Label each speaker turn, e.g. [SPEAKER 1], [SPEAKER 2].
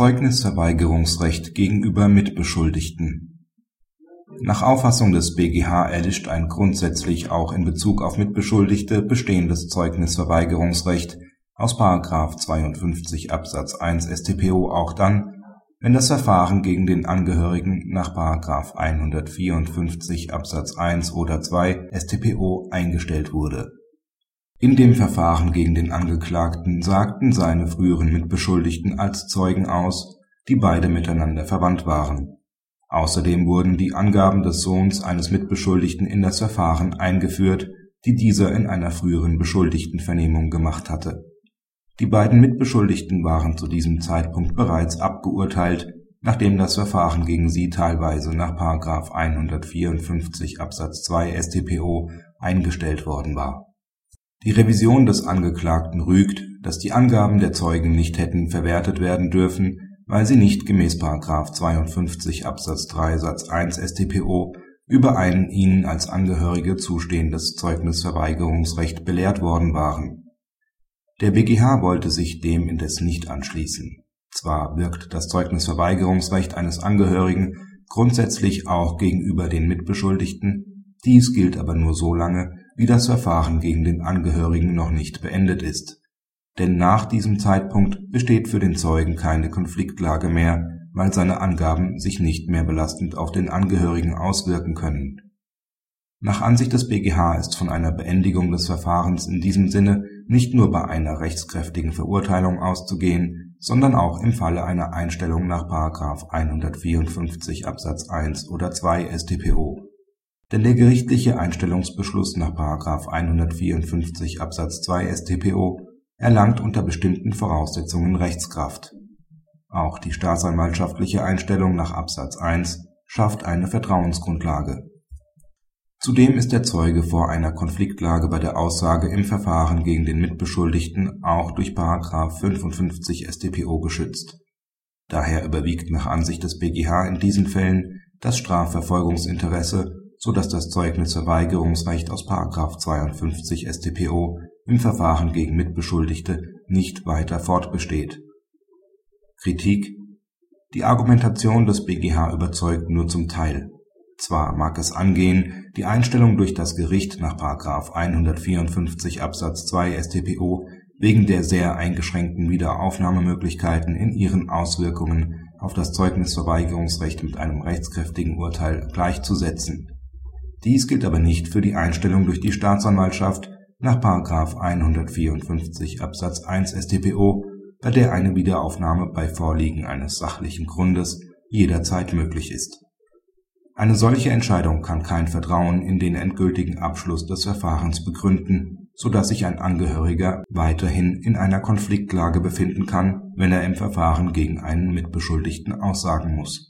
[SPEAKER 1] Zeugnisverweigerungsrecht gegenüber Mitbeschuldigten. Nach Auffassung des BgH erlischt ein grundsätzlich auch in Bezug auf Mitbeschuldigte bestehendes Zeugnisverweigerungsrecht aus § 52 Absatz 1 StPO auch dann, wenn das Verfahren gegen den Angehörigen nach § 154 Absatz 1 oder 2 StPO eingestellt wurde in dem Verfahren gegen den Angeklagten sagten seine früheren Mitbeschuldigten als Zeugen aus, die beide miteinander verwandt waren. Außerdem wurden die Angaben des Sohns eines Mitbeschuldigten in das Verfahren eingeführt, die dieser in einer früheren Beschuldigtenvernehmung gemacht hatte. Die beiden Mitbeschuldigten waren zu diesem Zeitpunkt bereits abgeurteilt, nachdem das Verfahren gegen sie teilweise nach § 154 Absatz 2 StPO eingestellt worden war die Revision des Angeklagten rügt, dass die Angaben der Zeugen nicht hätten verwertet werden dürfen, weil sie nicht gemäß § 52 Absatz 3 Satz 1 StPO über ein ihnen als Angehörige zustehendes Zeugnisverweigerungsrecht belehrt worden waren. Der BgH wollte sich dem indes nicht anschließen. Zwar wirkt das Zeugnisverweigerungsrecht eines Angehörigen grundsätzlich auch gegenüber den Mitbeschuldigten, dies gilt aber nur so lange wie das Verfahren gegen den Angehörigen noch nicht beendet ist, denn nach diesem Zeitpunkt besteht für den Zeugen keine Konfliktlage mehr, weil seine Angaben sich nicht mehr belastend auf den Angehörigen auswirken können. Nach Ansicht des BgH ist von einer Beendigung des Verfahrens in diesem Sinne nicht nur bei einer rechtskräftigen Verurteilung auszugehen, sondern auch im Falle einer Einstellung nach § 154 Absatz 1 oder 2 StPO der gerichtliche Einstellungsbeschluss nach § 154 Absatz 2 StPO erlangt unter bestimmten Voraussetzungen Rechtskraft. Auch die staatsanwaltschaftliche Einstellung nach Absatz 1 schafft eine Vertrauensgrundlage. Zudem ist der Zeuge vor einer Konfliktlage bei der Aussage im Verfahren gegen den Mitbeschuldigten auch durch § 55 StPO geschützt. Daher überwiegt nach Ansicht des BgH in diesen Fällen das Strafverfolgungsinteresse so dass das Zeugnisverweigerungsrecht aus § 52 StPO im Verfahren gegen Mitbeschuldigte nicht weiter fortbesteht. Kritik Die Argumentation des BgH überzeugt nur zum Teil. Zwar mag es angehen, die Einstellung durch das Gericht nach § 154 Absatz 2 StPO wegen der sehr eingeschränkten Wiederaufnahmemöglichkeiten in ihren Auswirkungen auf das Zeugnisverweigerungsrecht mit einem rechtskräftigen Urteil gleichzusetzen dies gilt aber nicht für die Einstellung durch die Staatsanwaltschaft nach § 154 Absatz 1 StPO, bei der eine Wiederaufnahme bei Vorliegen eines sachlichen Grundes jederzeit möglich ist. Eine solche Entscheidung kann kein Vertrauen in den endgültigen Abschluss des Verfahrens begründen, so dass sich ein Angehöriger weiterhin in einer Konfliktlage befinden kann, wenn er im Verfahren gegen einen Mitbeschuldigten aussagen muss